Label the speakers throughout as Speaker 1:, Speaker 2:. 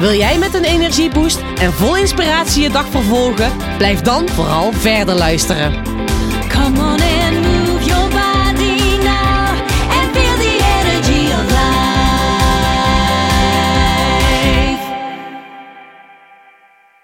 Speaker 1: Wil jij met een energieboost en vol inspiratie je dag vervolgen? Blijf dan vooral verder luisteren.
Speaker 2: Come on and move your body now and feel the energy of life.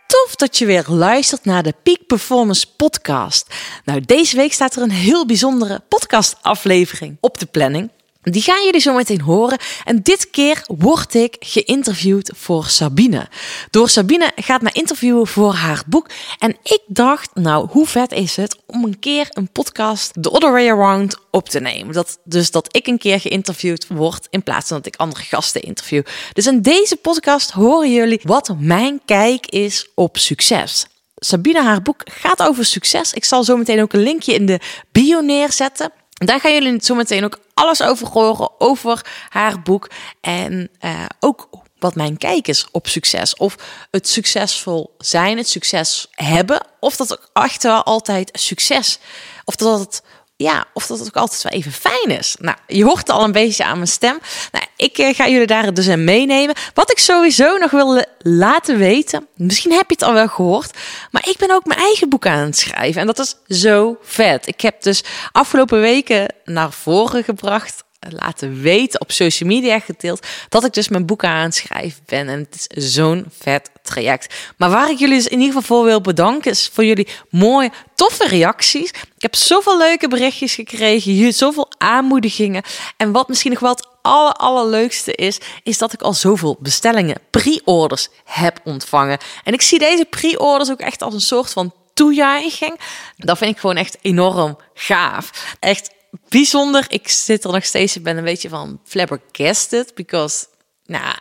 Speaker 1: Tof dat je weer luistert naar de Peak Performance Podcast. Nou, deze week staat er een heel bijzondere podcastaflevering op de planning. Die gaan jullie zo meteen horen. En dit keer word ik geïnterviewd voor Sabine. Door Sabine gaat mij interviewen voor haar boek. En ik dacht, nou, hoe vet is het om een keer een podcast The Other Way Around op te nemen. Dat, dus dat ik een keer geïnterviewd word in plaats van dat ik andere gasten interview. Dus in deze podcast horen jullie wat mijn kijk is op succes. Sabine, haar boek gaat over succes. Ik zal zo meteen ook een linkje in de bio neerzetten. Daar gaan jullie zo meteen ook alles over horen, over haar boek. En uh, ook wat mijn kijk is op succes. Of het succesvol zijn, het succes hebben. Of dat wel altijd succes. Of dat het ja, of dat het ook altijd wel even fijn is. Nou, je hoort al een beetje aan mijn stem. Nou, ik uh, ga jullie daar dus in meenemen. Wat ik sowieso nog wil laten weten, misschien heb je het al wel gehoord, maar ik ben ook mijn eigen boek aan het schrijven. En dat is zo vet. Ik heb dus afgelopen weken naar voren gebracht laten weten op social media gedeeld dat ik dus mijn boek aan het schrijven ben en het is zo'n vet traject. Maar waar ik jullie dus in ieder geval voor wil bedanken is voor jullie mooie, toffe reacties. Ik heb zoveel leuke berichtjes gekregen, zoveel aanmoedigingen en wat misschien nog wel het aller, allerleukste is, is dat ik al zoveel bestellingen, pre-orders heb ontvangen. En ik zie deze pre-orders ook echt als een soort van toejuiching. Dat vind ik gewoon echt enorm gaaf. Echt bijzonder. Ik zit er nog steeds, ik ben een beetje van flabbergasted. Because, nou,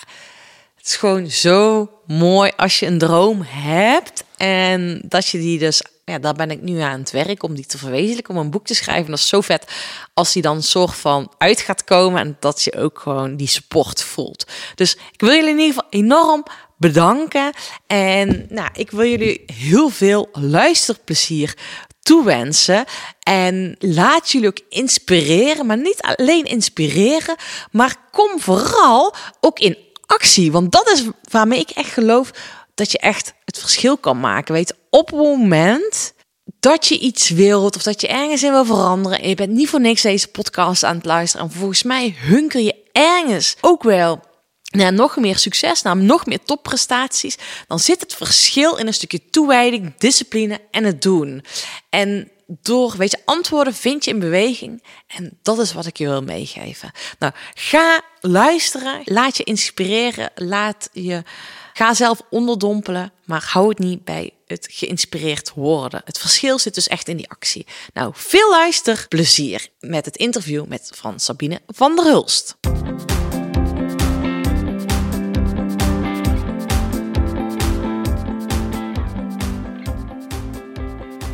Speaker 1: het is gewoon zo mooi als je een droom hebt. En dat je die dus, ja, daar ben ik nu aan het werk om die te verwezenlijken, om een boek te schrijven. Dat is zo vet als die dan soort van uit gaat komen en dat je ook gewoon die support voelt. Dus ik wil jullie in ieder geval enorm bedanken. En nou, ik wil jullie heel veel luisterplezier toewensen. En laat jullie ook inspireren, maar niet alleen inspireren, maar kom vooral ook in actie. Want dat is waarmee ik echt geloof dat je echt het verschil kan maken. Weet, op het moment dat je iets wilt of dat je ergens in wil veranderen en je bent niet voor niks deze podcast aan het luisteren. En volgens mij hunker je ergens ook wel naar nog meer succes, naar nog meer topprestaties, dan zit het verschil in een stukje toewijding, discipline en het doen. En door, weet je, antwoorden vind je in beweging. En dat is wat ik je wil meegeven. Nou, ga luisteren, laat je inspireren, laat je, ga zelf onderdompelen, maar hou het niet bij het geïnspireerd worden. Het verschil zit dus echt in die actie. Nou, veel luisterplezier met het interview met van Sabine van der Hulst.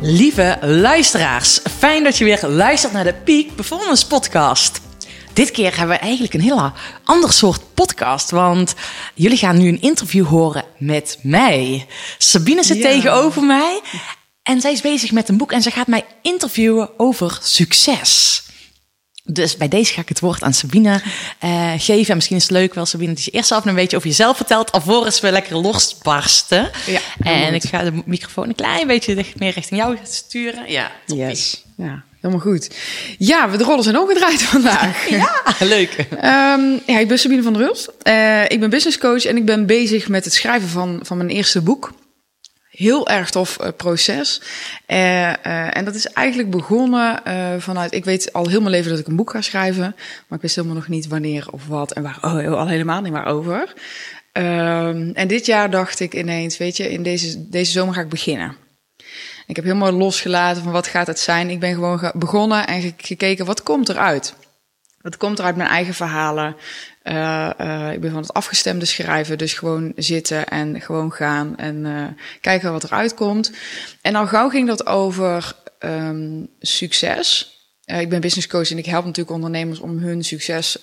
Speaker 1: Lieve luisteraars, fijn dat je weer luistert naar de Peak Performance Podcast. Dit keer hebben we eigenlijk een heel ander soort podcast, want jullie gaan nu een interview horen met mij. Sabine zit
Speaker 3: Ja.
Speaker 1: tegenover mij en zij is bezig met een boek en ze gaat mij interviewen over succes. Dus bij deze ga ik het woord aan Sabine eh, geven. En misschien is het leuk wel, Sabine, dat je eerst zelf een beetje over jezelf vertelt. Alvorens we lekker losbarsten.
Speaker 3: Ja,
Speaker 1: en ik ga de microfoon een klein beetje meer richting jou sturen. Ja, toppie.
Speaker 3: Yes. Ja, helemaal goed. Ja, we de rollen zijn omgedraaid vandaag.
Speaker 1: Ja, leuk.
Speaker 3: Ehm, ja, ik ben Sabine van der Hulst. Eh, ik ben business coach en ik ben bezig met het schrijven van, van mijn eerste boek. Heel erg tof eh, proces. Eh, eh, en dat is eigenlijk begonnen vanuit... Ik weet al heel mijn leven dat ik een boek ga schrijven. Maar ik wist helemaal nog niet wanneer of wat en waar. Oh, al helemaal niet waarover. Ehm en dit jaar dacht ik ineens, weet je, in deze, deze zomer ga ik beginnen. Ik heb helemaal losgelaten van wat gaat het zijn. Ik ben gewoon ge- begonnen en ge- gekeken wat komt eruit. Wat komt er uit mijn eigen verhalen? Eh, ik ben van het afgestemde schrijven, dus gewoon zitten en gewoon gaan en eh, kijken wat eruit komt. En al gauw ging dat over ehm, succes. Ik ben business coach en ik help natuurlijk ondernemers om hun succes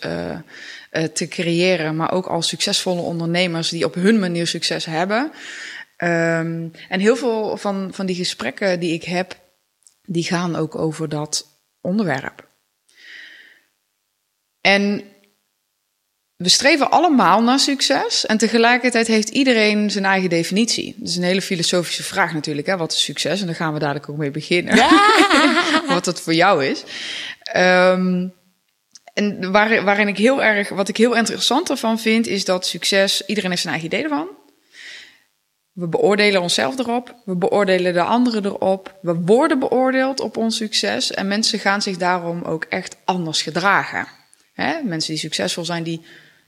Speaker 3: te creëren, maar ook als succesvolle ondernemers die op hun manier succes hebben. Ehm, en heel veel van, van die gesprekken die ik heb, die gaan ook over dat onderwerp. En we streven allemaal naar succes en tegelijkertijd heeft iedereen zijn eigen definitie. Dat is een hele filosofische vraag natuurlijk, hè? wat is succes? En daar gaan we dadelijk ook mee beginnen. wat dat voor jou is. Ehm, en waar, waarin ik heel erg, wat ik heel interessant ervan vind, is dat succes, iedereen heeft zijn eigen idee ervan. We beoordelen onszelf erop, we beoordelen de anderen erop, we worden beoordeeld op ons succes en mensen gaan zich daarom ook echt anders gedragen. Hè? Mensen die succesvol zijn, die,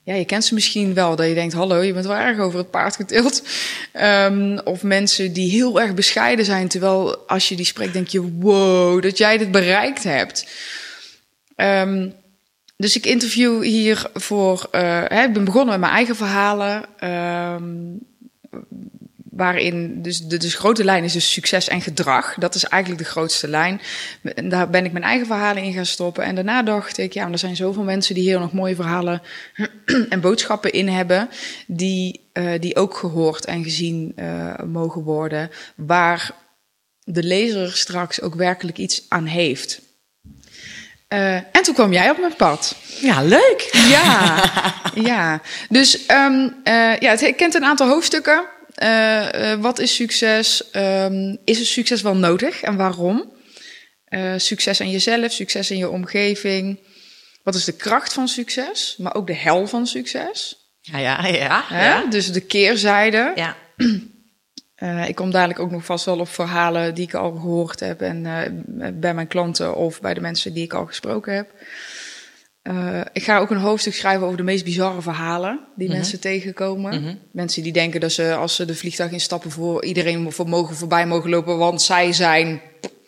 Speaker 3: ja, je kent ze misschien wel, dat je denkt, hallo, je bent wel erg over het paard getild. Ehm, of mensen die heel erg bescheiden zijn, terwijl als je die spreekt, denk je, wow, dat jij dit bereikt hebt. Ehm, dus ik interview hier voor. eh, hè, ik ben begonnen met mijn eigen verhalen. ehm, waarin dus de dus grote lijn is dus succes en gedrag. Dat is eigenlijk de grootste lijn. En daar ben ik mijn eigen verhalen in gaan stoppen. En daarna dacht ik, ja, maar er zijn zoveel mensen die hier nog mooie verhalen en boodschappen in hebben. Die, eh, die ook gehoord en gezien eh, mogen worden. Waar de lezer straks ook werkelijk iets aan heeft. Eh, en toen kwam jij op mijn pad.
Speaker 1: Ja, leuk.
Speaker 3: Ja, ja. Dus ehm, eh, ja, het kent een aantal hoofdstukken. Eh, eh, wat is succes? Ehm, is er succes wel nodig en waarom? Eh, succes aan jezelf, succes in je omgeving. Wat is de kracht van succes, maar ook de hel van succes?
Speaker 1: Ja, ja, ja.
Speaker 3: Dus de keerzijde.
Speaker 1: ja.
Speaker 3: Ik kom dadelijk ook nog vast wel op verhalen die ik al gehoord heb. En bij mijn klanten of bij de mensen die ik al gesproken heb. Eh, ik ga ook een hoofdstuk schrijven over de meest bizarre verhalen die mensen tegenkomen. Mensen die denken dat ze als ze de vliegtuig instappen voor iedereen voor mogen voorbij mogen lopen, want zij zijn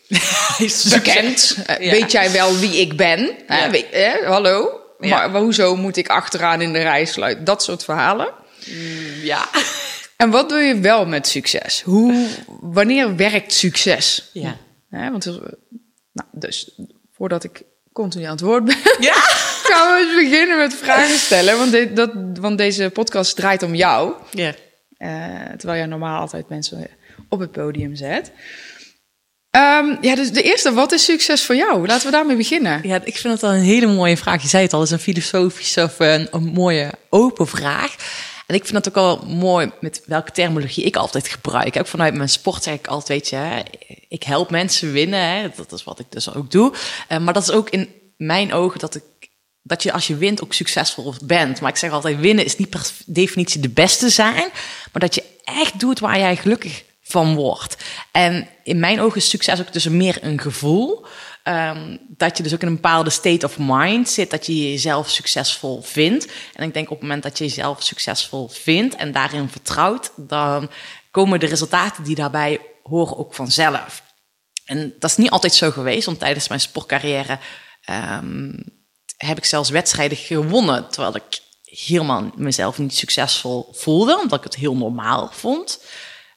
Speaker 3: bekend. Eh,
Speaker 1: Ja.
Speaker 3: Weet jij wel wie ik ben? Hè?
Speaker 1: Ja.
Speaker 3: Weet- hè? Hallo?
Speaker 1: Ja.
Speaker 3: Maar, hoezo moet ik achteraan in de rij sluiten? Dat soort verhalen.
Speaker 1: Ja.
Speaker 3: En wat doe je wel met succes? Hoe, wanneer werkt succes?
Speaker 1: Ja.
Speaker 3: Want nou, dus voordat ik continu aan het woord ben,
Speaker 1: Ja.
Speaker 3: gaan we eens beginnen met vragen stellen. Want, dit- dat, want deze podcast draait om jou.
Speaker 1: Ja.
Speaker 3: eh, terwijl jij normaal altijd mensen op het podium zet. Ehm, ja, dus de eerste, wat is succes voor jou? Laten we daarmee beginnen.
Speaker 1: Ja, ik vind het wel een hele mooie vraag. Je zei het al, het is een filosofische of een, een mooie open vraag. En ik vind het ook wel mooi met welke terminologie ik altijd gebruik. Ook vanuit mijn sport zeg ik altijd, weet je, ik help mensen winnen. Hè, dat is wat ik dus ook doe. Eh, maar dat is ook in mijn ogen dat ik dat je als je wint ook succesvol bent. Maar ik zeg altijd, winnen is niet per definitie de beste zijn, maar dat je echt doet waar jij gelukkig van wordt. En in mijn ogen is succes ook dus meer een gevoel. Ehm, dat je dus ook in een bepaalde state of mind zit, dat je jezelf succesvol vindt. En ik denk op het moment dat je jezelf succesvol vindt en daarin vertrouwt, dan komen de resultaten die daarbij horen ook vanzelf. En dat is niet altijd zo geweest, want tijdens mijn sportcarrière ehm, heb ik zelfs wedstrijden gewonnen, terwijl ik helemaal mezelf niet succesvol voelde, omdat ik het heel normaal vond.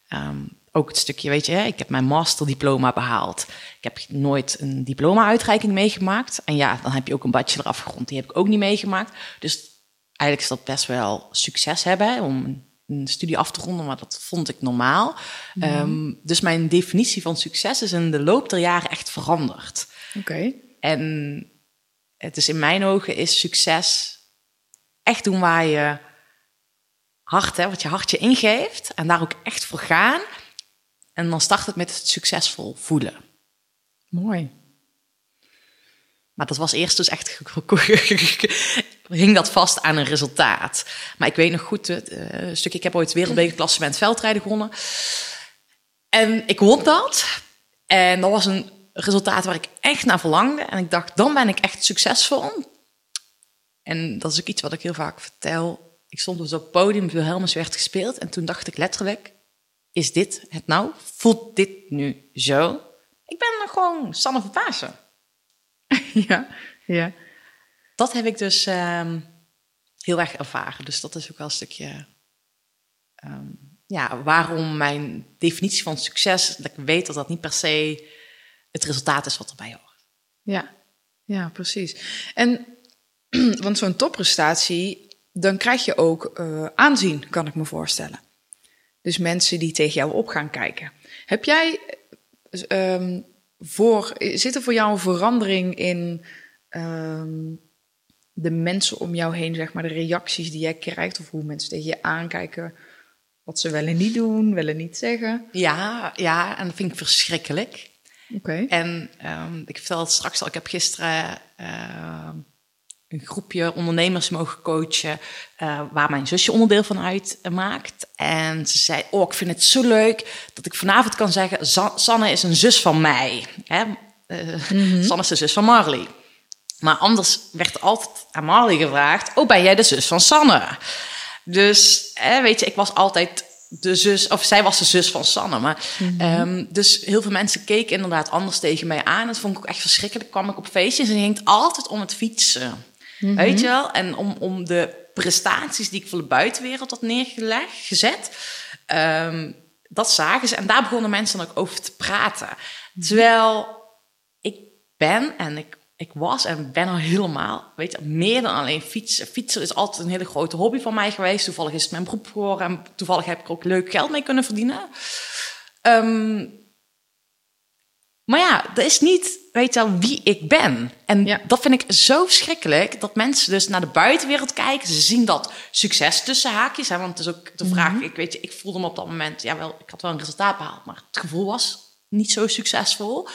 Speaker 1: Ehm, ook het stukje, weet je, hè, ik heb mijn masterdiploma behaald. Ik heb nooit een diploma-uitreiking meegemaakt. En ja, dan heb je ook een bachelor afgerond, die heb ik ook niet meegemaakt. Dus eigenlijk is dat best wel succes hebben hè, om een- studie af te ronden, maar dat vond ik normaal. Ehm, dus mijn definitie van succes is in de loop der jaren echt veranderd.
Speaker 3: Oké.
Speaker 1: En het is in mijn ogen is succes echt doen waar je hart, hè, wat je hart je ingeeft. En daar ook echt voor gaan. En dan start het met het succesvol voelen.
Speaker 3: Mooi.
Speaker 1: Maar dat was eerst dus echt... hing dat vast aan een resultaat. Maar ik weet nog goed, eh, stukje... Ik heb ooit wereldbekerklassement veldrijden gewonnen. En ik won dat. En dat was een resultaat waar ik echt naar verlangde. En ik dacht, dan ben ik echt succesvol. En dat is ook iets wat ik heel vaak vertel. Ik stond dus op het podium, Wilhelmus werd gespeeld. En toen dacht ik letterlijk, is dit het nou? Voelt dit nu zo? Ik ben gewoon Sanne van Pasen.
Speaker 3: ja, ja.
Speaker 1: Dat heb ik dus ehm, heel erg ervaren. Dus dat is ook wel een stukje ehm, ja, waarom mijn definitie van succes, dat ik weet dat dat niet per se het resultaat is wat erbij hoort.
Speaker 3: Ja, ja precies. En want zo'n topprestatie, dan krijg je ook eh, aanzien, kan ik me voorstellen. Dus mensen die tegen jou op gaan kijken. Heb jij ehm, voor, zit er voor jou een verandering in ehm, de mensen om jou heen, zeg maar, de reacties die jij krijgt, of hoe mensen tegen je aankijken, wat ze wel en niet doen, wel en niet zeggen?
Speaker 1: Ja, ja, en dat vind ik verschrikkelijk.
Speaker 3: Oké.
Speaker 1: En ehm, ik vertelde het straks al, ik heb gisteren een groepje ondernemers mogen coachen, eh, waar mijn zusje onderdeel van uitmaakt. En ze zei, oh, ik vind het zo leuk dat ik vanavond kan zeggen, Sa- Sanne is een zus van mij. Hè? Eh, Sanne is de zus van Marley. Maar anders werd altijd aan Marley gevraagd, oh, ben jij de zus van Sanne? Dus, weet je, ik was altijd de zus, of zij was de zus van Sanne. Maar, ehm, dus heel veel mensen keken inderdaad anders tegen mij aan. Dat vond ik ook echt verschrikkelijk. kwam ik op feestjes en het ging altijd om het fietsen. Weet je wel? En om, om de prestaties die ik voor de buitenwereld had neergelegd, gezet. Ehm, dat zagen ze. En daar begonnen mensen dan ook over te praten. Terwijl ik ben en ik, ik was en ben al helemaal, weet je, meer dan alleen fietsen. Fietsen is altijd een hele grote hobby van mij geweest. Toevallig is het mijn beroep geworden en toevallig heb ik er ook leuk geld mee kunnen verdienen. Ehm, maar ja, dat is niet, weet je wel, wie ik ben. En
Speaker 3: Ja.
Speaker 1: dat vind ik zo verschrikkelijk, dat mensen dus naar de buitenwereld kijken. Ze zien dat succes tussen haakjes. Hè, want het is ook de vraag, ik weet je, ik voelde me op dat moment, ja wel, ik had wel een resultaat behaald, maar het gevoel was niet zo succesvol.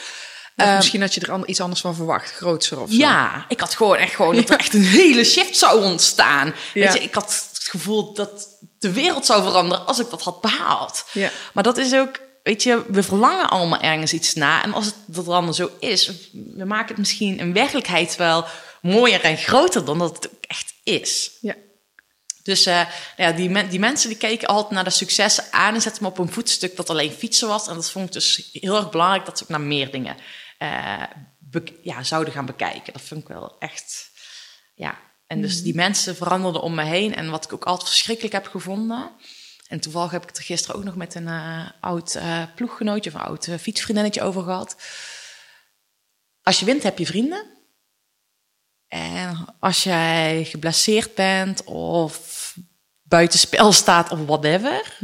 Speaker 3: Of misschien had je er an- iets anders van verwacht, grootser of zo.
Speaker 1: Ja, ik had gewoon echt gewoon dat er echt een hele shift zou ontstaan.
Speaker 3: Ja.
Speaker 1: Weet je, ik had het gevoel dat de wereld zou veranderen als ik dat had behaald.
Speaker 3: Ja.
Speaker 1: Maar dat is ook, weet je, we verlangen allemaal ergens iets na. En als het dat dan zo is, we maken het misschien in werkelijkheid wel mooier en groter dan dat het ook echt is.
Speaker 3: Ja.
Speaker 1: Dus eh, ja, die, men- die mensen die keken altijd naar de successen aan en zetten me op een voetstuk dat alleen fietsen was. En dat vond ik dus heel erg belangrijk dat ze ook naar meer dingen eh, ja, zouden gaan bekijken. Dat vind ik wel echt, ja. En dus die mensen veranderden om me heen. En wat ik ook altijd verschrikkelijk heb gevonden. En toevallig heb ik het er gisteren ook nog met een eh, oud eh, ploeggenootje of een oud eh, fietsvriendinnetje over gehad. Als je wint, heb je vrienden. En als jij geblesseerd bent of buitenspel staat of whatever,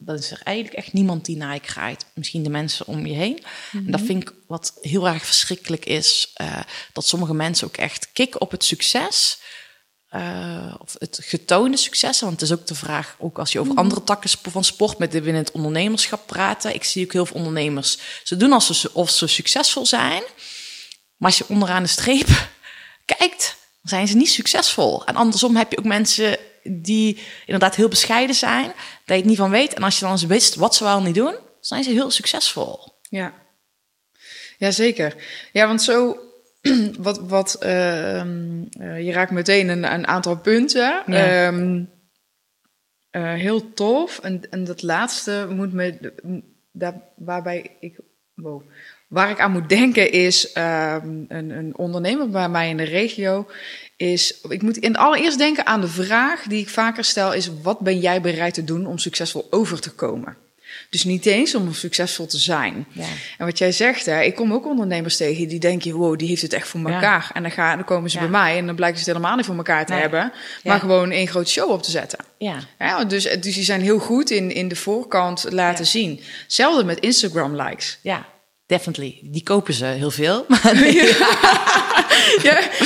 Speaker 1: dan is er eigenlijk echt niemand die naar je kraait. Misschien de mensen om je heen. En dat vind ik wat heel erg verschrikkelijk is, dat sommige mensen ook echt kicken op het succes. Eh, of het getoonde succes. Want het is ook de vraag, ook als je over andere takken van sport met de binnen het ondernemerschap praten. Ik zie ook heel veel ondernemers. Ze doen alsof ze, of ze succesvol zijn. Maar als je onderaan de streep kijkt, zijn ze niet succesvol. En andersom heb je ook mensen die inderdaad heel bescheiden zijn, dat je het niet van weet. En als je dan eens wist wat ze wel niet doen, zijn ze heel succesvol.
Speaker 3: Ja. Jazeker. Ja, want zo... Wat, wat, ehm, eh, je raakt meteen een, een aantal punten.
Speaker 1: Ja.
Speaker 3: Ehm, eh, heel tof. En, en dat laatste moet me... Daar, waarbij ik... Wow. Waar ik aan moet denken is ehm, een, een ondernemer bij mij in de regio. Is, ik moet in het allereerst denken aan de vraag die ik vaker stel: is wat ben jij bereid te doen om succesvol over te komen? Dus niet eens om succesvol te zijn.
Speaker 1: Ja.
Speaker 3: En wat jij zegt, hè, ik kom ook ondernemers tegen die denken: wow, die heeft het echt voor
Speaker 1: Ja.
Speaker 3: elkaar. En dan, gaan, dan komen ze
Speaker 1: Ja.
Speaker 3: bij mij en dan blijken ze het helemaal niet voor elkaar te
Speaker 1: Nee.
Speaker 3: hebben, maar gewoon één grote show op te zetten.
Speaker 1: Ja.
Speaker 3: Ja, dus, dus die zijn heel goed in, in de voorkant laten zien. Hetzelfde met Instagram likes.
Speaker 1: ja, definitely. Die kopen ze heel veel. Maar
Speaker 3: ja,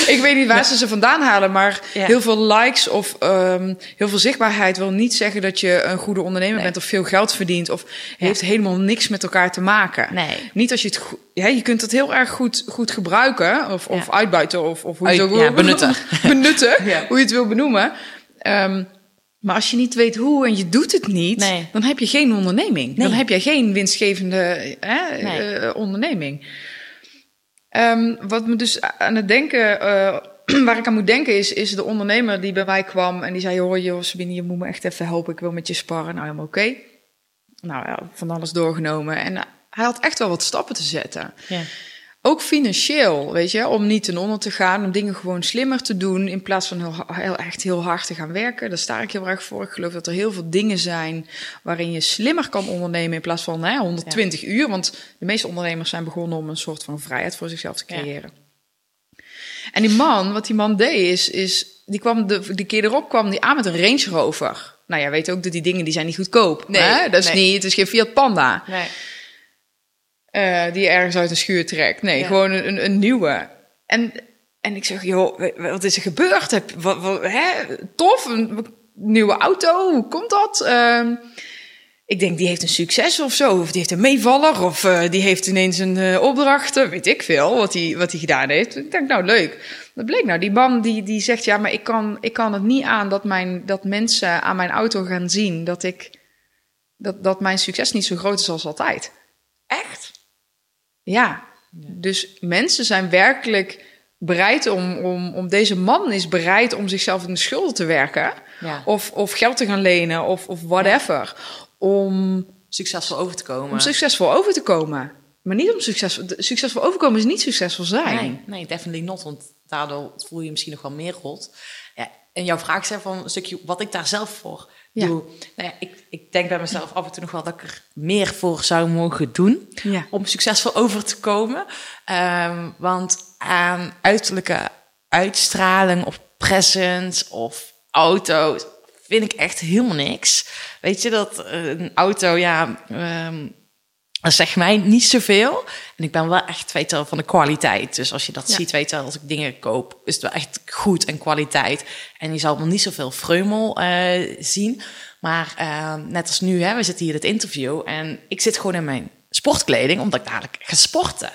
Speaker 3: ik weet niet waar ze ze vandaan halen, maar
Speaker 1: Ja.
Speaker 3: heel veel likes of ehm, heel veel zichtbaarheid wil niet zeggen dat je een goede ondernemer
Speaker 1: Nee.
Speaker 3: bent of veel geld verdient of heeft helemaal niks met elkaar te maken.
Speaker 1: Nee.
Speaker 3: Niet als je het ja, je kunt het heel erg goed, goed gebruiken of, of
Speaker 1: Ja.
Speaker 3: uitbuiten of, of hoe je het ook
Speaker 1: ja,
Speaker 3: wil
Speaker 1: benutten.
Speaker 3: benutten,
Speaker 1: Ja.
Speaker 3: hoe je het wil benoemen. Ehm, maar als je niet weet hoe en je doet het niet,
Speaker 1: Nee.
Speaker 3: dan heb je geen onderneming. Dan heb je geen winstgevende hè,
Speaker 1: Nee.
Speaker 3: eh, onderneming. Ehm, wat me dus aan het denken, eh, waar ik aan moet denken, is, is de ondernemer die bij mij kwam en die zei: Hoor, joh, Sabine, je moet me echt even helpen. Ik wil met je sparren. Nou, helemaal oké. Nou ja, van alles doorgenomen. En hij had echt wel wat stappen te zetten.
Speaker 1: ja.
Speaker 3: Ook financieel, weet je, om niet ten onder te gaan, om dingen gewoon slimmer te doen in plaats van heel, heel, echt heel hard te gaan werken. Daar sta ik heel erg voor. Ik geloof dat er heel veel dingen zijn waarin je slimmer kan ondernemen in plaats van hè, 120 uur. Want de meeste ondernemers zijn begonnen om een soort van vrijheid voor zichzelf te
Speaker 1: Ja.
Speaker 3: creëren. En die man, wat die man deed, is, is die kwam de, keer erop kwam die aan met een Range Rover. Nou ja, weet ook dat die dingen die zijn niet goedkoop.
Speaker 1: Nee,
Speaker 3: hè? Dat is
Speaker 1: nee.
Speaker 3: niet, het is geen Fiat Panda.
Speaker 1: Nee.
Speaker 3: Eh, die je ergens uit een schuur trekt. Nee,
Speaker 1: Ja.
Speaker 3: gewoon een, een, een nieuwe. En, en ik zeg, joh, wat is er gebeurd? Heb, wat, wat, hè? Tof, een nieuwe auto, hoe komt dat? Ehm, ik denk, die heeft een succes of zo. Of die heeft een meevaller. Of eh, die heeft ineens een eh, opdracht. Weet ik veel, wat hij wat hij gedaan heeft. Ik denk, nou, leuk. Dat bleek nou, die man die, die zegt, ja, maar ik kan, ik kan het niet aan dat, mijn, dat mensen aan mijn auto gaan zien dat ik... Dat, dat mijn succes niet zo groot is als altijd.
Speaker 1: Echt?
Speaker 3: Ja, dus mensen zijn werkelijk bereid om, om, om deze man is bereid om zichzelf in de schulden te werken.
Speaker 1: Ja.
Speaker 3: Of, of geld te gaan lenen of, of whatever. Om,
Speaker 1: Succesvol over te komen.
Speaker 3: om succesvol over te komen. Maar niet om succesvol... Succesvol overkomen is niet succesvol zijn.
Speaker 1: Nee, nee, definitely not. Want daardoor voel je je misschien nog wel meer rot. Ja, en jouw vraag is van een stukje wat ik daar zelf voor
Speaker 3: Ja.
Speaker 1: doe. Nou ja, ik denk bij mezelf af en toe nog wel dat ik er meer voor zou mogen doen.
Speaker 3: Ja.
Speaker 1: Om succesvol over te komen. Ehm, want aan uiterlijke uitstraling of presence of auto's vind ik echt helemaal niks. Weet je dat een auto, ja, ehm, dat zegt mij niet zoveel. En ik ben wel echt, weet wel, van de kwaliteit. Dus als je dat
Speaker 3: Ja.
Speaker 1: ziet, weet je wel, als ik dingen koop, is het wel echt goed en kwaliteit. En je zal wel niet zoveel vreumel eh, zien. Maar eh, net als nu, hè, we zitten hier het interview. En ik zit gewoon in mijn sportkleding, omdat ik dadelijk ga sporten.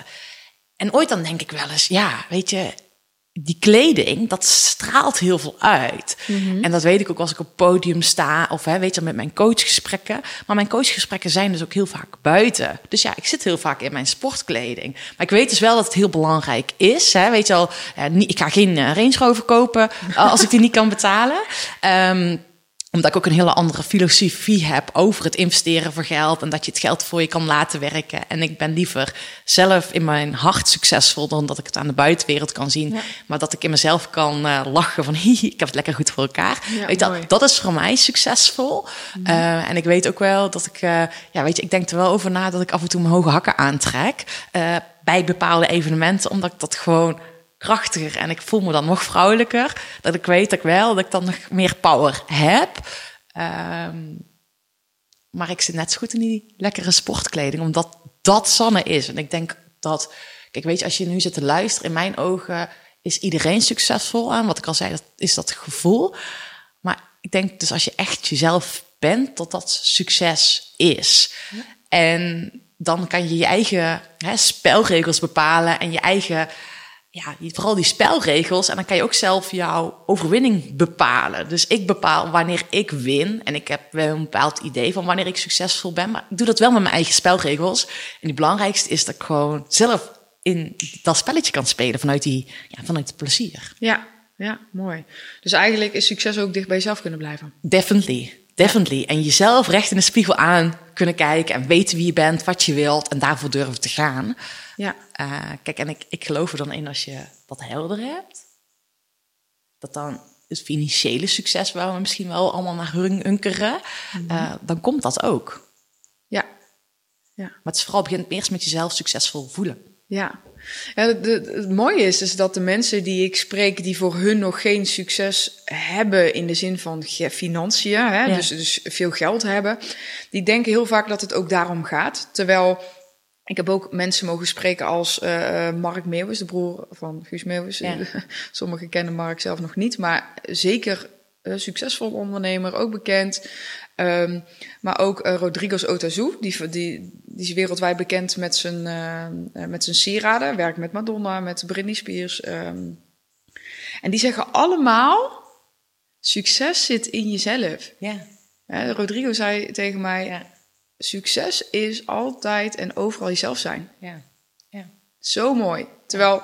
Speaker 1: En ooit dan denk ik wel eens, ja, weet je, die kleding, dat straalt heel veel uit. En dat weet ik ook als ik op het podium sta of hè, weet je, met mijn coachgesprekken. Maar mijn coachgesprekken zijn dus ook heel vaak buiten. Dus ja, ik zit heel vaak in mijn sportkleding. Maar ik weet dus wel dat het heel belangrijk is. Hè, weet je al, eh, ik ga geen eh, Range Rover kopen eh, als ik die niet kan betalen. Ehm, omdat ik ook een hele andere filosofie heb over het investeren voor geld. En dat je het geld voor je kan laten werken. En ik ben liever zelf in mijn hart succesvol dan dat ik het aan de buitenwereld kan zien. Maar dat ik in mezelf kan eh, lachen van ik heb het lekker goed voor elkaar.
Speaker 3: Ja,
Speaker 1: weet dat, dat is voor mij succesvol. Eh, en ik weet ook wel dat ik, eh, ja, weet je, ik denk er wel over na dat ik af en toe mijn hoge hakken aantrek. bij bepaalde evenementen, omdat ik dat gewoon krachtiger en ik voel me dan nog vrouwelijker. Dat ik weet dat ik wel, dat ik dan nog meer power heb. Ehm, maar ik zit net zo goed in die lekkere sportkleding, omdat dat Sanne is. En ik denk dat, kijk, weet je, als je nu zit te luisteren, in mijn ogen is iedereen succesvol aan. Wat ik al zei, dat is dat gevoel. Maar ik denk dus als je echt jezelf bent, dat dat succes is. En dan kan je je eigen hè, spelregels bepalen en je eigen, ja, die- vooral die spelregels. En dan kan je ook zelf jouw overwinning bepalen. Dus ik bepaal wanneer ik win. En ik heb wel een bepaald idee van wanneer ik succesvol ben. Maar ik doe dat wel met mijn eigen spelregels. En het belangrijkste is dat ik gewoon zelf in dat spelletje kan spelen vanuit, die, ja, vanuit het plezier.
Speaker 3: Ja, ja, mooi. Dus eigenlijk is succes ook dicht bij jezelf kunnen blijven.
Speaker 1: Definitely. Definitely. En jezelf recht in de spiegel aan kunnen kijken en weten wie je bent, wat je wilt en daarvoor durven te gaan.
Speaker 3: Ja,
Speaker 1: Eh, kijk, en ik, ik geloof er dan in als je dat helder hebt, dat dan het financiële succes waar we misschien wel allemaal naar hun- hunkeren, eh, dan komt dat ook.
Speaker 3: ja, ja.
Speaker 1: Maar het is vooral begint eerst met jezelf succesvol voelen.
Speaker 3: Ja, ja de- de- het mooie is dus dat de mensen die ik spreek, die voor hun nog geen succes hebben in de zin van financiën, hè,
Speaker 1: Ja.
Speaker 3: dus, dus veel geld hebben, die denken heel vaak dat het ook daarom gaat. Terwijl ik heb ook mensen mogen spreken als eh, Mark Meeuwis, de broer van Guus Meeuwis.
Speaker 1: Ja.
Speaker 3: Sommigen kennen Mark zelf nog niet, maar zeker een succesvol ondernemer, ook bekend. Ehm, maar ook eh, Rodriguez Otazu, die, die, die is wereldwijd bekend met zijn, eh, eh, met zijn sieraden. Werkt met Madonna, met Britney Spears. ehm. en die zeggen allemaal, succes zit in jezelf.
Speaker 1: Ja.
Speaker 3: Rodrigo zei tegen mij,
Speaker 1: Ja.
Speaker 3: succes is altijd en overal jezelf zijn.
Speaker 1: Ja. Ja.
Speaker 3: Zo mooi. Terwijl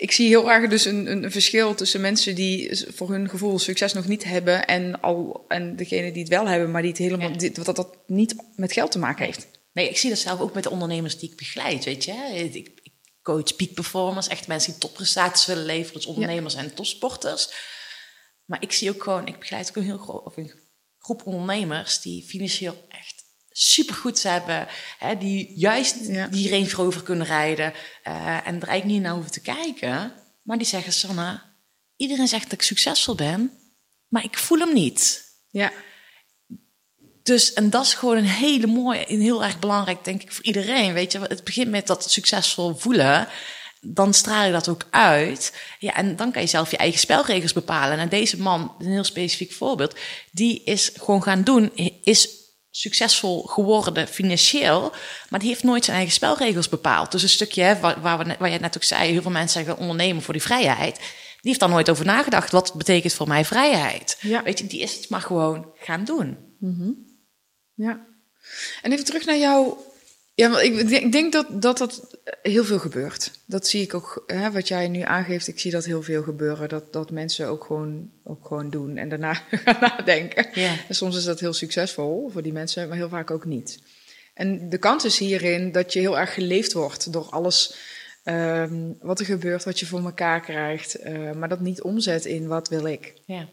Speaker 3: ik zie heel erg dus een, een verschil tussen mensen die voor hun gevoel succes nog niet hebben en, al, en degene die het wel hebben, maar die het helemaal, die, dat dat niet met geld te maken heeft.
Speaker 1: Nee, ik zie dat zelf ook met de ondernemers die ik begeleid, weet je. Ik, ik coach peak performers, echt mensen die topprestaties willen leveren, dus ondernemers en topsporters. Maar ik zie ook gewoon, ik begeleid ook een heel groot, of een groep ondernemers die financieel echt supergoed hebben, hè, die juist
Speaker 3: Ja.
Speaker 1: die Range Rover kunnen rijden eh, en er eigenlijk niet naar hoeven te kijken. Maar die zeggen, Sanne, iedereen zegt dat ik succesvol ben, maar ik voel hem niet.
Speaker 3: Ja,
Speaker 1: Dus, en dat is gewoon een hele mooie en heel erg belangrijk, denk ik, voor iedereen. Weet je, het begint met dat succesvol voelen. Dan straal je dat ook uit. Ja, en dan kan je zelf je eigen spelregels bepalen. En deze man, een heel specifiek voorbeeld, die is gewoon gaan doen, is succesvol geworden financieel, maar die heeft nooit zijn eigen spelregels bepaald. Dus een stukje hè, waar, waar, we waar je net ook zei, heel veel mensen zeggen ondernemen voor die vrijheid. Die heeft daar nooit over nagedacht. Wat betekent voor mij vrijheid?
Speaker 3: Ja.
Speaker 1: Weet je, die is het maar gewoon gaan doen.
Speaker 3: ja. En even terug naar jou. Ja, want ik denk, ik denk dat, dat dat heel veel gebeurt. Dat zie ik ook, hè, wat jij nu aangeeft. Ik zie dat heel veel gebeuren. Dat, dat mensen ook gewoon, ook gewoon doen en daarna gaan nadenken.
Speaker 1: Ja.
Speaker 3: En soms is dat heel succesvol voor die mensen, maar heel vaak ook niet. En de kans is hierin dat je heel erg geleefd wordt door alles ehm, wat er gebeurt, wat je voor elkaar krijgt. eh, maar dat niet omzet in wat wil ik.
Speaker 1: Ja.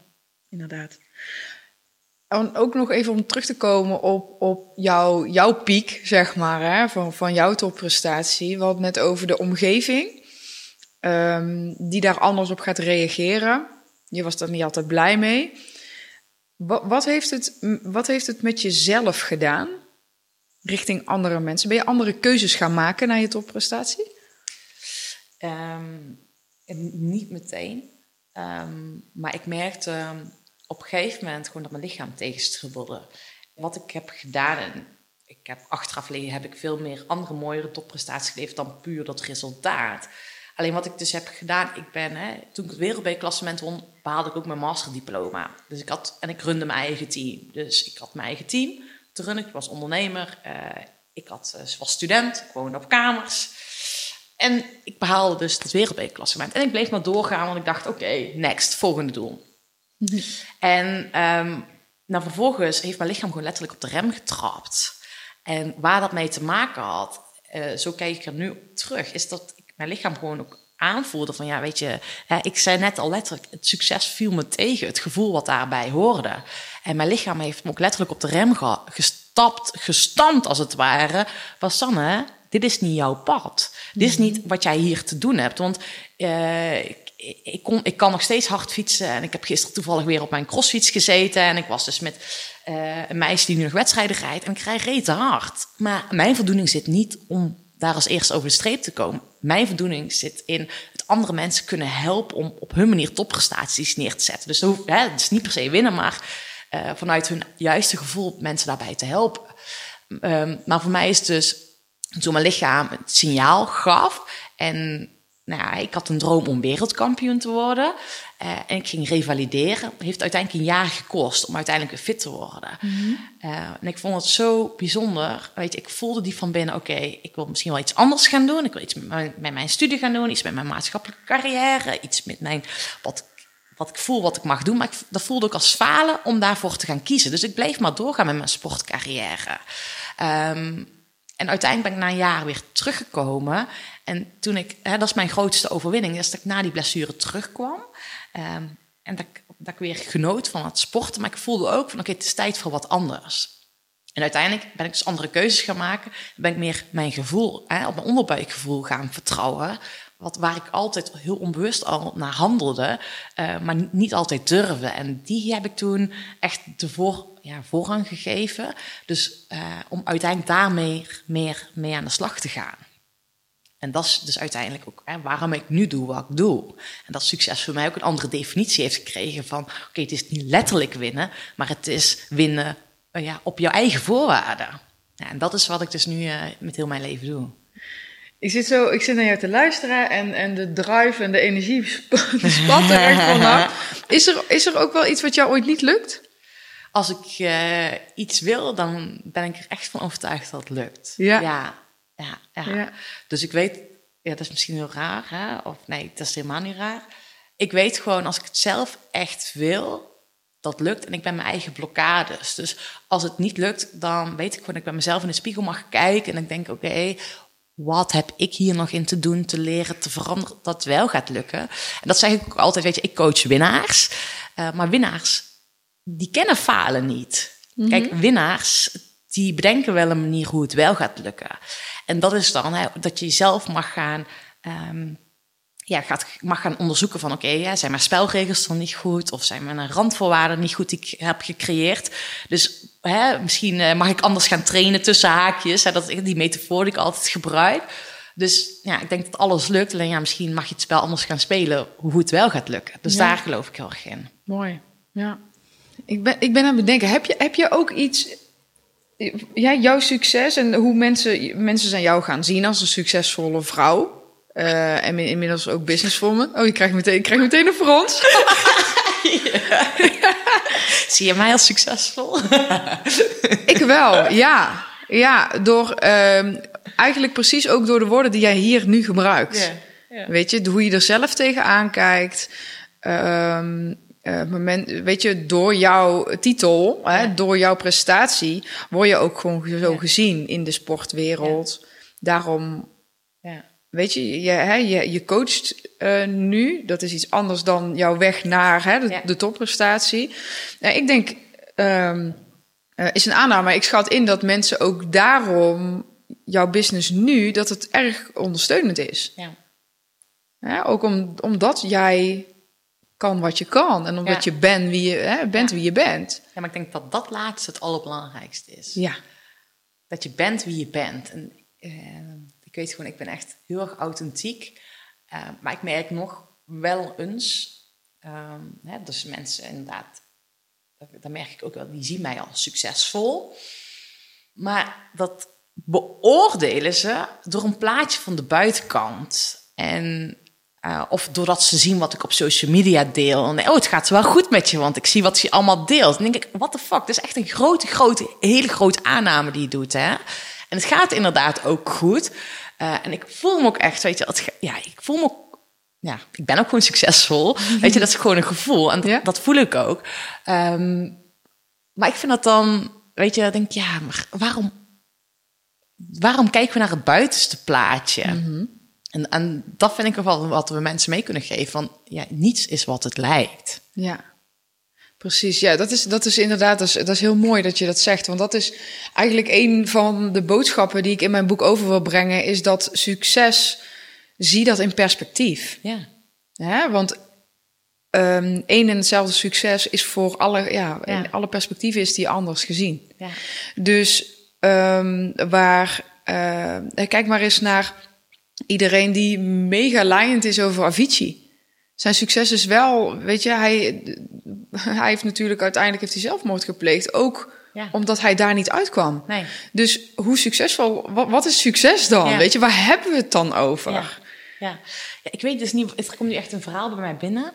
Speaker 3: Inderdaad. En ook nog even om terug te komen op, op jouw, jouw piek, zeg maar, hè, van, van jouw topprestatie. We hadden net over de omgeving, ehm, die daar anders op gaat reageren. Je was daar niet altijd blij mee. Wat, wat, heeft het, wat heeft het met jezelf gedaan richting andere mensen? Ben je andere keuzes gaan maken naar je topprestatie?
Speaker 1: Ehm, niet meteen. Ehm, maar ik merkte op een gegeven moment gewoon dat mijn lichaam tegenstribbelde. Wat ik heb gedaan, en ik heb achteraf liggen, heb ik veel meer andere mooiere topprestaties geleverd dan puur dat resultaat. Alleen wat ik dus heb gedaan, ik ben, hè, toen ik het wereldbekerklassement won, behaalde ik ook mijn masterdiploma. Dus ik had, en ik runde mijn eigen team. Dus ik had mijn eigen team te runnen. Ik was ondernemer. eh, ik had, eh, was student. Ik woonde op kamers. En ik behaalde dus het wereldbekerklassement. En ik bleef maar doorgaan, want ik dacht, oké, next, volgende doel. En nou, vervolgens heeft mijn lichaam gewoon letterlijk op de rem getrapt. En waar dat mee te maken had, eh, zo kijk ik er nu op terug, is dat ik mijn lichaam gewoon ook aanvoelde van, ja, weet je, hè, ik zei net al letterlijk, het succes viel me tegen, het gevoel wat daarbij hoorde. En mijn lichaam heeft me ook letterlijk op de rem ge- gestapt, gestampt als het ware. Was Sanne, dit is niet jouw pad. Dit is niet wat jij hier te doen hebt. Want eh, ik, ik, ik kan nog steeds hard fietsen. En ik heb gisteren toevallig weer op mijn crossfiets gezeten. En ik was dus met eh, een meisje die nu nog wedstrijden rijdt. En ik rijd rete hard. Maar mijn voldoening zit niet om daar als eerste over de streep te komen. Mijn voldoening zit in het andere mensen kunnen helpen om op hun manier topprestaties neer te zetten. Dus hè, het is niet per se winnen, maar eh, vanuit hun juiste gevoel mensen daarbij te helpen. Ehm, maar voor mij is het dus toen mijn lichaam het signaal gaf. En nou ja, ik had een droom om wereldkampioen te worden. Eh, en ik ging revalideren. Het heeft uiteindelijk een jaar gekost om uiteindelijk weer fit te worden. Eh, en ik vond het zo bijzonder. Weet je, ik voelde die van binnen, oké, ik wil misschien wel iets anders gaan doen. Ik wil iets met mijn, met mijn studie gaan doen, iets met mijn maatschappelijke carrière, iets met mijn, wat, wat ik voel, wat ik mag doen. Maar ik, dat voelde ik als falen om daarvoor te gaan kiezen. Dus ik bleef maar doorgaan met mijn sportcarrière. Ehm, en uiteindelijk ben ik na een jaar weer teruggekomen. En toen ik, hè, dat is mijn grootste overwinning, is dat ik na die blessure terugkwam. Ehm, en dat ik, dat ik weer genoot van het sporten. Maar ik voelde ook van, oké, het is tijd voor wat anders. En uiteindelijk ben ik dus andere keuzes gaan maken. Ben ik meer mijn gevoel, hè, op mijn onderbuikgevoel gaan vertrouwen. Wat, waar ik altijd heel onbewust al naar handelde, eh, maar niet- altijd durfde. En die heb ik toen echt de voor, ja, voorrang gegeven. Dus eh, om uiteindelijk daarmee meer mee aan de slag te gaan. En dat is dus uiteindelijk ook hè, waarom ik nu doe wat ik doe. En dat succes voor mij ook een andere definitie heeft gekregen van... oké, het is niet letterlijk winnen, maar het is winnen eh, ja, op jouw eigen voorwaarden. Ja, en dat is wat ik dus nu eh, met heel mijn leven doe.
Speaker 3: Ik zit, zo, ik zit naar jou te luisteren en, en de drive en de energie spat er echt vanaf. Is er, is er ook wel iets wat jou ooit niet lukt?
Speaker 1: Als ik eh, iets wil, dan ben ik er echt van overtuigd dat het lukt.
Speaker 3: Ja.
Speaker 1: Ja, ja, ja.
Speaker 3: Ja.
Speaker 1: Dus ik weet, ja, dat is misschien heel raar, hè? of nee, dat is helemaal niet raar. Ik weet gewoon, als ik het zelf echt wil, dat lukt. En ik ben mijn eigen blokkades. Dus als het niet lukt, dan weet ik gewoon dat ik bij mezelf in de spiegel mag kijken. En ik denk, oké, wat heb ik hier nog in te doen, te leren, te veranderen, dat wel gaat lukken. En dat zeg ik ook altijd, weet je, ik coach winnaars. Eh, maar winnaars, die kennen falen niet. Kijk, winnaars, die bedenken wel een manier hoe het wel gaat lukken. En dat is dan hè, dat je zelf mag gaan, ehm, ja, gaat, mag gaan onderzoeken van... oké, ja, zijn mijn spelregels dan niet goed? Of zijn mijn randvoorwaarden niet goed die ik heb gecreëerd? Dus hè, misschien eh, mag ik anders gaan trainen tussen haakjes. Hè, dat is die metafoor die ik altijd gebruik. Dus ja, ik denk dat alles lukt. Alleen ja, misschien mag je het spel anders gaan spelen... hoe het wel gaat lukken. Dus
Speaker 3: Ja.
Speaker 1: daar geloof ik heel erg in.
Speaker 3: Mooi, ja. Ik ben, ik ben aan het bedenken, heb je, heb je ook iets... Ja, jouw succes en hoe mensen, mensen zijn jou gaan zien als een succesvolle vrouw. Eh, en inmiddels ook businesswoman. Oh, je krijgt meteen, je krijgt meteen een frons.
Speaker 1: Zie je mij als succesvol?
Speaker 3: Ik wel, ja. Ja, door ehm, eigenlijk precies ook door de woorden die jij hier nu gebruikt. Weet je, hoe je er zelf tegenaan kijkt. Ehm, eh, moment, weet je, door jouw titel, hè, door jouw prestatie, word je ook gewoon zo
Speaker 1: Ja.
Speaker 3: gezien in de sportwereld. Daarom,
Speaker 1: ja.
Speaker 3: weet je, je, hè, je, je coacht eh, nu. Dat is iets anders dan jouw weg naar hè, de,
Speaker 1: Ja.
Speaker 3: de topprestatie. Nou, ik denk, ehm, eh, is een aanname, ik schat in dat mensen ook daarom jouw business nu, dat het erg ondersteunend is.
Speaker 1: Ja.
Speaker 3: Ook om, omdat jij kan wat je kan en omdat
Speaker 1: Ja.
Speaker 3: je bent wie je, hè, bent
Speaker 1: Ja.
Speaker 3: wie je bent.
Speaker 1: ja, maar ik denk dat dat laatste het allerbelangrijkste is.
Speaker 3: Ja,
Speaker 1: dat je bent wie je bent. En eh, ik weet gewoon, ik ben echt heel erg authentiek. Eh, maar ik merk nog wel eens, ehm, hè, dus mensen inderdaad, dat, dat merk ik ook wel, die zien mij als succesvol. Maar dat beoordelen ze door een plaatje van de buitenkant. En eh, of doordat ze zien wat ik op social media deel. En oh, het gaat wel goed met je, want ik zie wat je allemaal deelt. Dan denk ik, what the fuck? Dat is echt een grote, grote, hele grote aanname die je doet. Hè? En het gaat inderdaad ook goed. Eh, en ik voel me ook echt, weet je, ja, ik voel me ja, ik ben ook gewoon succesvol. Weet je, dat is gewoon een gevoel. En dat,
Speaker 3: Ja.
Speaker 1: dat voel ik ook. Ehm, maar ik vind dat dan, weet je, dan denk ik, ja, maar waarom, waarom kijken we naar het buitenste plaatje? En, en dat vind ik ook wel wat we mensen mee kunnen geven. Van ja, niets is wat het lijkt.
Speaker 3: ja. Precies, ja, dat is, dat is inderdaad, dat is, dat is heel mooi dat je dat zegt. Want dat is eigenlijk een van de boodschappen die ik in mijn boek over wil brengen, is dat succes, zie dat in perspectief.
Speaker 1: Ja,
Speaker 3: Hè? Want ehm één en hetzelfde succes is voor alle, ja,
Speaker 1: Ja.
Speaker 3: in alle perspectieven is die anders gezien.
Speaker 1: ja,
Speaker 3: Dus ehm, waar, eh, kijk maar eens naar iedereen die mega laaiend is over Avicii. Zijn succes is wel, weet je, hij, hij heeft natuurlijk uiteindelijk heeft hij zelfmoord gepleegd. Ook
Speaker 1: Ja.
Speaker 3: omdat hij daar niet uitkwam.
Speaker 1: nee.
Speaker 3: Dus hoe succesvol, wat, wat is succes dan?
Speaker 1: Ja.
Speaker 3: Weet je, waar hebben we het dan over?
Speaker 1: Ja. Ja. ja, ik weet dus niet, er komt nu echt een verhaal bij mij binnen.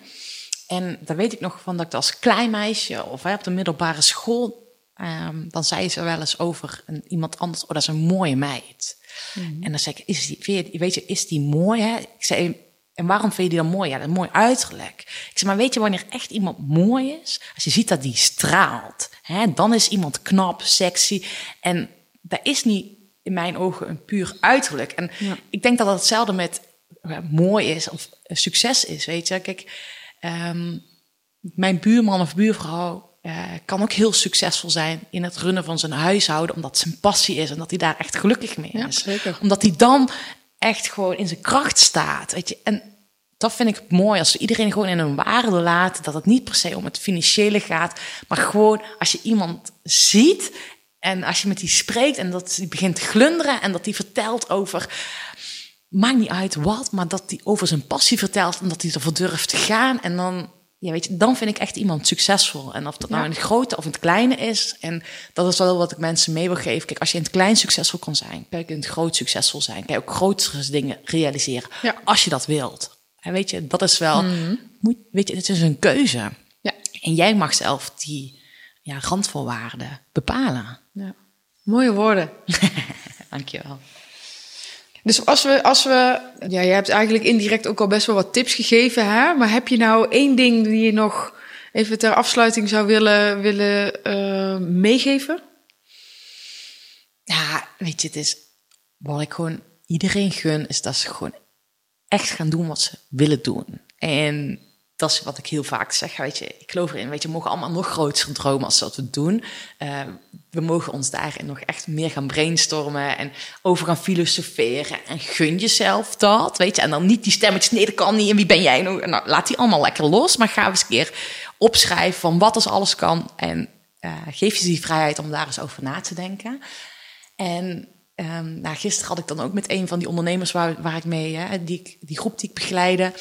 Speaker 1: En daar weet ik nog van dat ik als klein meisje of hè, op de middelbare school, ehm, dan zei ze wel eens over een, iemand anders, oh dat is een mooie meid. En dan zei ik, is die, vind je- weet je, is die mooi? Hè? Ik zei, en waarom vind je die dan mooi? Ja, dat is mooi uiterlijk. Ik zei, maar weet je wanneer echt iemand mooi is? Als je ziet dat die straalt, hè, dan is iemand knap, sexy. En dat is niet in mijn ogen een puur uiterlijk. En
Speaker 3: Ja.
Speaker 1: ik denk dat dat hetzelfde met mooi is of eh, succes is, weet je. Kijk, ehm, mijn buurman of buurvrouw eh, kan ook heel succesvol zijn in het runnen van zijn huishouden, omdat zijn passie is en dat hij daar echt gelukkig mee
Speaker 3: Ja,
Speaker 1: is.
Speaker 3: zeker.
Speaker 1: Omdat hij dan echt gewoon in zijn kracht staat, weet je. En dat vind ik mooi als we iedereen gewoon in een waarde laten, dat het niet per se om het financiële gaat, maar gewoon als je iemand ziet en als je met die spreekt en dat die begint te glunderen en dat die vertelt over maakt niet uit wat, maar dat hij over zijn passie vertelt en dat hij ervoor durft te gaan. En dan, ja, weet je, dan vind ik echt iemand succesvol. En of dat nou
Speaker 3: Ja.
Speaker 1: in het grote of in het kleine is. En dat is wel wat ik mensen mee wil geven. Kijk, als je in het klein succesvol kan zijn, kan je in het groot succesvol zijn. Kan je ook grotere dingen realiseren.
Speaker 3: Ja.
Speaker 1: Als je dat wilt. En weet je, dat is wel, moet, weet je, het is een keuze.
Speaker 3: Ja.
Speaker 1: En jij mag zelf die ja, randvoorwaarden bepalen.
Speaker 3: Ja. Mooie woorden.
Speaker 1: Dankjewel.
Speaker 3: Dus als we, als we, ja, je hebt eigenlijk indirect ook al best wel wat tips gegeven, hè? Maar heb je nou één ding die je nog even ter afsluiting zou willen, willen eh, meegeven?
Speaker 1: Ja, weet je, het is wat ik gewoon iedereen gun, is dat ze gewoon echt gaan doen wat ze willen doen. En dat is wat ik heel vaak zeg. Weet je, ik geloof erin. Weet je, mogen allemaal nog groter dromen als wat we doen. Eh, we mogen ons daarin nog echt meer gaan brainstormen en over gaan filosoferen. En gun jezelf dat. Weet je, en dan niet die stemmetjes. Nee, dat kan niet. En wie ben jij nou? Nou, laat die allemaal lekker los. Maar ga eens een keer opschrijven van wat als alles kan. En eh, geef je die vrijheid om daar eens over na te denken. En ehm, nou, gisteren had ik dan ook met een van die ondernemers waar, waar ik mee, hè, die, die groep die ik begeleide.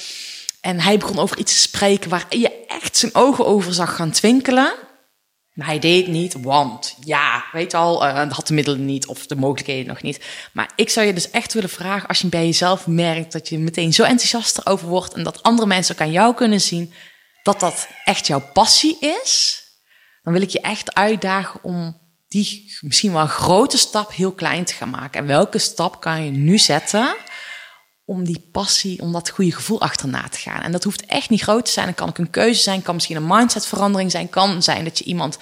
Speaker 1: En hij begon over iets te spreken waar je echt zijn ogen over zag gaan twinkelen. Maar hij deed niet, want ja, weet al, hij had de middelen niet of de mogelijkheden nog niet. Maar ik zou je dus echt willen vragen, als je bij jezelf merkt dat je meteen zo enthousiast erover wordt en dat andere mensen ook aan jou kunnen zien dat dat echt jouw passie is, dan wil ik je echt uitdagen om die misschien wel grote stap heel klein te gaan maken. En welke stap kan je nu zetten om die passie, om dat goede gevoel achterna te gaan? En dat hoeft echt niet groot te zijn. Het kan ook een keuze zijn, kan misschien een mindsetverandering zijn, kan zijn dat je iemand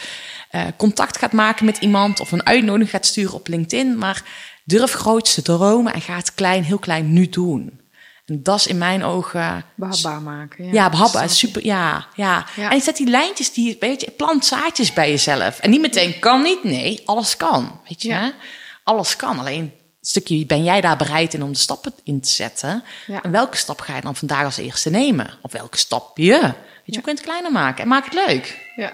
Speaker 1: eh, contact gaat maken met iemand of een uitnodiging gaat sturen op LinkedIn. Maar durf groot te dromen en ga het klein, heel klein nu doen. En dat is in mijn ogen
Speaker 3: Behapbaar maken. Ja,
Speaker 1: ja, behapbaar. Super, ja, ja.
Speaker 3: Ja.
Speaker 1: En je zet die lijntjes, die, weet je, plant zaadjes bij jezelf. En niet meteen kan niet. Nee, alles kan. Weet je,
Speaker 3: Ja.
Speaker 1: alles kan. Alleen een stukje ben jij daar bereid in om de stappen in te zetten.
Speaker 3: Ja.
Speaker 1: En welke stap ga je dan vandaag als eerste nemen? Of welke stap je? Weet je, je kunt het kleiner maken en maak het leuk.
Speaker 3: Ja.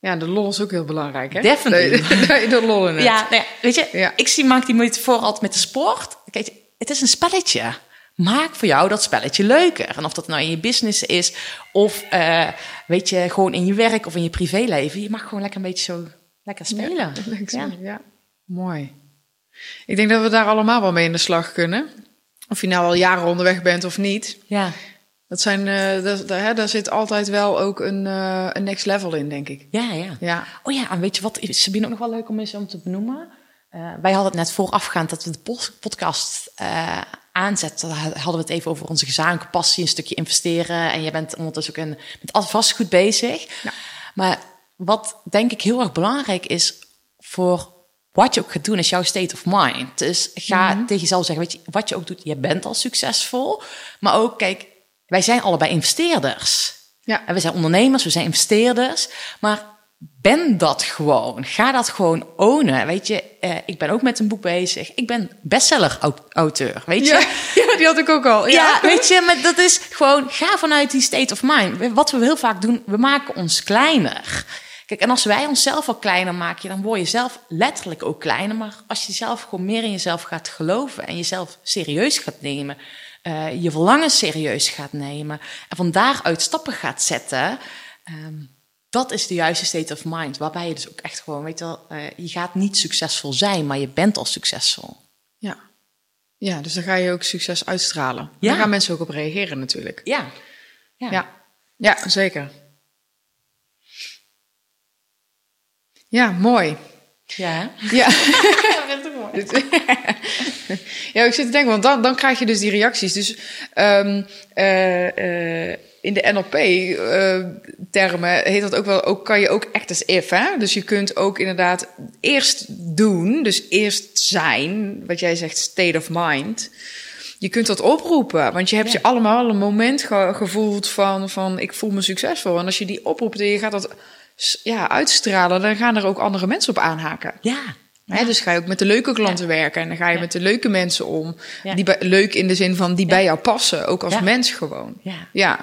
Speaker 3: ja, de lol is ook heel belangrijk, hè?
Speaker 1: Definitely.
Speaker 3: De, de, de lol in het.
Speaker 1: Ja, nou ja, weet je,
Speaker 3: Ja.
Speaker 1: ik zie, maak die metafoor altijd met de sport. Kijk, het is een spelletje. Maak voor jou dat spelletje leuker. En of dat nou in je business is, of eh, weet je, gewoon in je werk of in je privéleven. Je mag gewoon lekker een beetje zo lekker spelen.
Speaker 3: Ja, leuk zo,
Speaker 1: Ja.
Speaker 3: ja. mooi. Ik denk dat we daar allemaal wel mee in de slag kunnen. Of je nou al jaren onderweg bent of niet.
Speaker 1: Ja.
Speaker 3: Dat zijn, eh, dat, daar, hè, daar zit altijd wel ook een, eh, een next level in, denk ik.
Speaker 1: Ja, ja.
Speaker 3: Ja,
Speaker 1: Oh ja, en weet je wat, Sabine, ook nog wel leuk om eens om te benoemen? Eh, wij hadden het net voorafgaand dat we de podcast aanzetten. Daar hadden we het even over onze gezamenlijke passie, een stukje investeren. En jij bent ondertussen ook een, met vastgoed bezig.
Speaker 3: Ja.
Speaker 1: Maar wat denk ik heel erg belangrijk is voor wat je ook gaat doen, is jouw state of mind. Dus ga tegen jezelf zeggen, weet je, wat je ook doet, je bent al succesvol. Maar ook, kijk, wij zijn allebei investeerders.
Speaker 3: ja.
Speaker 1: En we zijn ondernemers, we zijn investeerders. Maar ben dat gewoon. Ga dat gewoon ownen. Weet je, eh, ik ben ook met een boek bezig. Ik ben bestseller-auteur, weet je.
Speaker 3: Ja, ja, die had ik ook al.
Speaker 1: Ja,
Speaker 3: Ja,
Speaker 1: weet je, maar dat is gewoon, ga vanuit die state of mind. Wat we heel vaak doen, we maken ons kleiner. Kijk, en als wij onszelf al kleiner maken, dan word je zelf letterlijk ook kleiner. Maar als je zelf gewoon meer in jezelf gaat geloven en jezelf serieus gaat nemen, eh, je verlangen serieus gaat nemen en van daaruit stappen gaat zetten, ehm, dat is de juiste state of mind. Waarbij je dus ook echt gewoon, weet je wel, eh, je gaat niet succesvol zijn, maar je bent al succesvol.
Speaker 3: ja. Ja, dus dan ga je ook succes uitstralen.
Speaker 1: Ja.
Speaker 3: Daar gaan mensen ook op reageren natuurlijk.
Speaker 1: Ja.
Speaker 3: Ja, ja zeker. Ja, mooi.
Speaker 1: Ja.
Speaker 3: Ja. ja, ik zit te denken, want dan, dan krijg je dus die reacties. Dus ehm, eh, eh, in de NLP-termen heet dat ook wel, ook, kan je ook act as if. Hè? Dus je kunt ook inderdaad eerst doen, dus eerst zijn, wat jij zegt, state of mind. Je kunt dat oproepen, want je hebt
Speaker 1: Ja.
Speaker 3: je allemaal een moment ge- gevoeld van, van ik voel me succesvol. En als je die oproept en je gaat dat ja, uitstralen, dan gaan er ook andere mensen op aanhaken.
Speaker 1: Ja.
Speaker 3: Hè, dus ga je ook met de leuke klanten werken en dan ga je
Speaker 1: Ja.
Speaker 3: met de leuke mensen om.
Speaker 1: Ja.
Speaker 3: Die bij- leuk in de zin van die bij jou passen, ook als mens gewoon.
Speaker 1: Ja.
Speaker 3: Ja,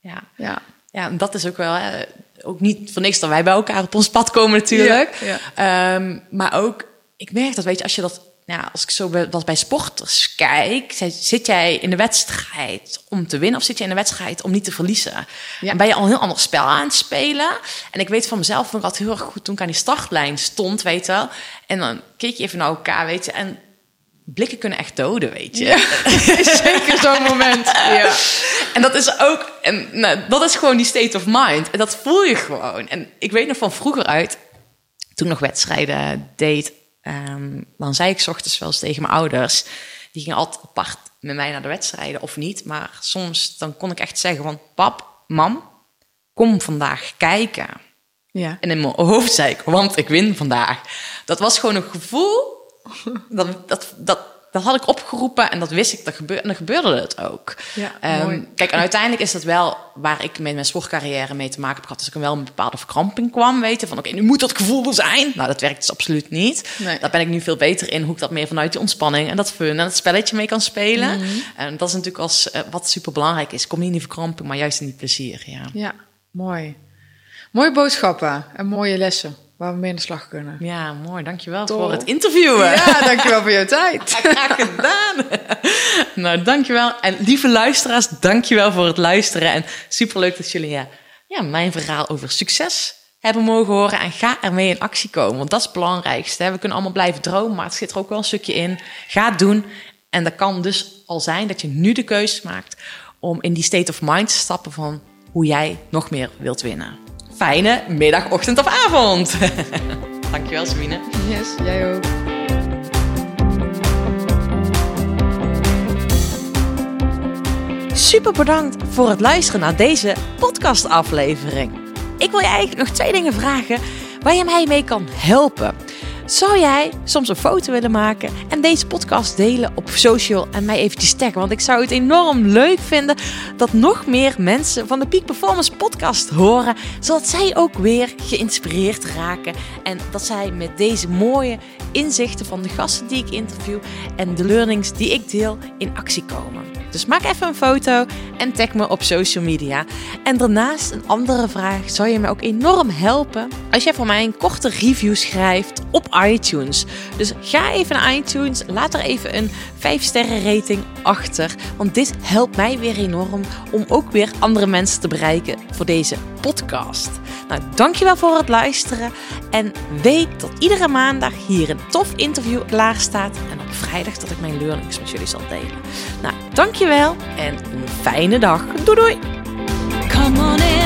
Speaker 1: Ja. Ja.
Speaker 3: ja.
Speaker 1: Dat is ook wel, hè, ook niet voor niks dat wij bij elkaar op ons pad komen natuurlijk. Ehm, maar ook, ik merk dat, weet je, als je dat, ja, als ik zo bij- wat bij sporters kijk, zit- jij in de wedstrijd om te winnen of zit je in de wedstrijd om niet te verliezen?
Speaker 3: Ja.
Speaker 1: En ben je al een heel ander spel aan het spelen? En ik weet van mezelf, vond ik altijd heel erg goed toen ik aan die startlijn stond, weet je wel. En dan keek je even naar elkaar, weet je, en blikken kunnen echt doden, weet je.
Speaker 3: Zeker zo'n moment. Ja.
Speaker 1: En dat is ook, en, nou, dat is gewoon die state of mind. En dat voel je gewoon. En ik weet nog van vroeger uit, toen ik nog wedstrijden deed, ehm, dan zei ik 's ochtends wel eens tegen mijn ouders, die gingen altijd apart met mij naar de wedstrijden of niet. Maar soms dan kon ik echt zeggen van, pap, mam, kom vandaag kijken.
Speaker 3: Ja.
Speaker 1: En in mijn hoofd zei ik, want ik win vandaag. Dat was gewoon een gevoel. Dat, dat, dat, dat had ik opgeroepen en dat wist ik, dat gebeurde, en dan gebeurde het ook.
Speaker 3: Ja, mooi.
Speaker 1: kijk, en uiteindelijk is dat wel waar ik met mijn sportcarrière mee te maken heb gehad. Dus ik wel een bepaalde verkramping kwam, weten van oké, nu moet dat gevoel er zijn. Nou, dat werkt dus absoluut niet.
Speaker 3: Nee.
Speaker 1: Daar ben ik nu veel beter in, hoe ik dat meer vanuit die ontspanning en dat fun en dat spelletje mee kan spelen.
Speaker 3: Mhm.
Speaker 1: En dat is natuurlijk als, eh, wat super belangrijk is. Kom niet in die verkramping, maar juist in die plezier, ja.
Speaker 3: Ja, mooi. Mooie boodschappen en mooie lessen waar we mee aan de slag kunnen.
Speaker 1: Ja, mooi. Dankjewel
Speaker 3: Top.
Speaker 1: voor het interviewen.
Speaker 3: Ja, dankjewel voor je tijd.
Speaker 1: Graag gedaan. nou, dankjewel. En lieve luisteraars, dankjewel voor het luisteren. En superleuk dat jullie ja, ja, mijn verhaal over succes hebben mogen horen. En ga ermee in actie komen, want dat is het belangrijkste. hè. We kunnen allemaal blijven dromen, maar het zit er ook wel een stukje in. Ga het doen. En dat kan dus al zijn dat je nu de keuze maakt om in die state of mind te stappen van hoe jij nog meer wilt winnen. Fijne middag, ochtend of avond. dankjewel, Sabine.
Speaker 3: Yes, jij ook.
Speaker 1: Super bedankt voor het luisteren naar deze podcastaflevering. Ik wil je eigenlijk nog twee dingen vragen waar je mij mee kan helpen. Zou jij soms een foto willen maken en deze podcast delen op social en mij eventjes taggen? Want ik zou het enorm leuk vinden dat nog meer mensen van de Peak Performance podcast horen, zodat zij ook weer geïnspireerd raken en dat zij met deze mooie inzichten van de gasten die ik interview en de learnings die ik deel in actie komen. Dus maak even een foto en tag me op social media. En daarnaast een andere vraag zou je me ook enorm helpen als jij voor mij een korte review schrijft op iTunes. Dus ga even naar iTunes, laat er even een 5 sterren rating achter, want dit helpt mij weer enorm om ook weer andere mensen te bereiken voor deze podcast. Nou, dankjewel voor het luisteren en weet dat iedere maandag hier een tof interview klaar staat en op vrijdag dat ik mijn learnings met jullie zal delen. Nou, dankjewel en een fijne dag. Doei doei!
Speaker 2: Come on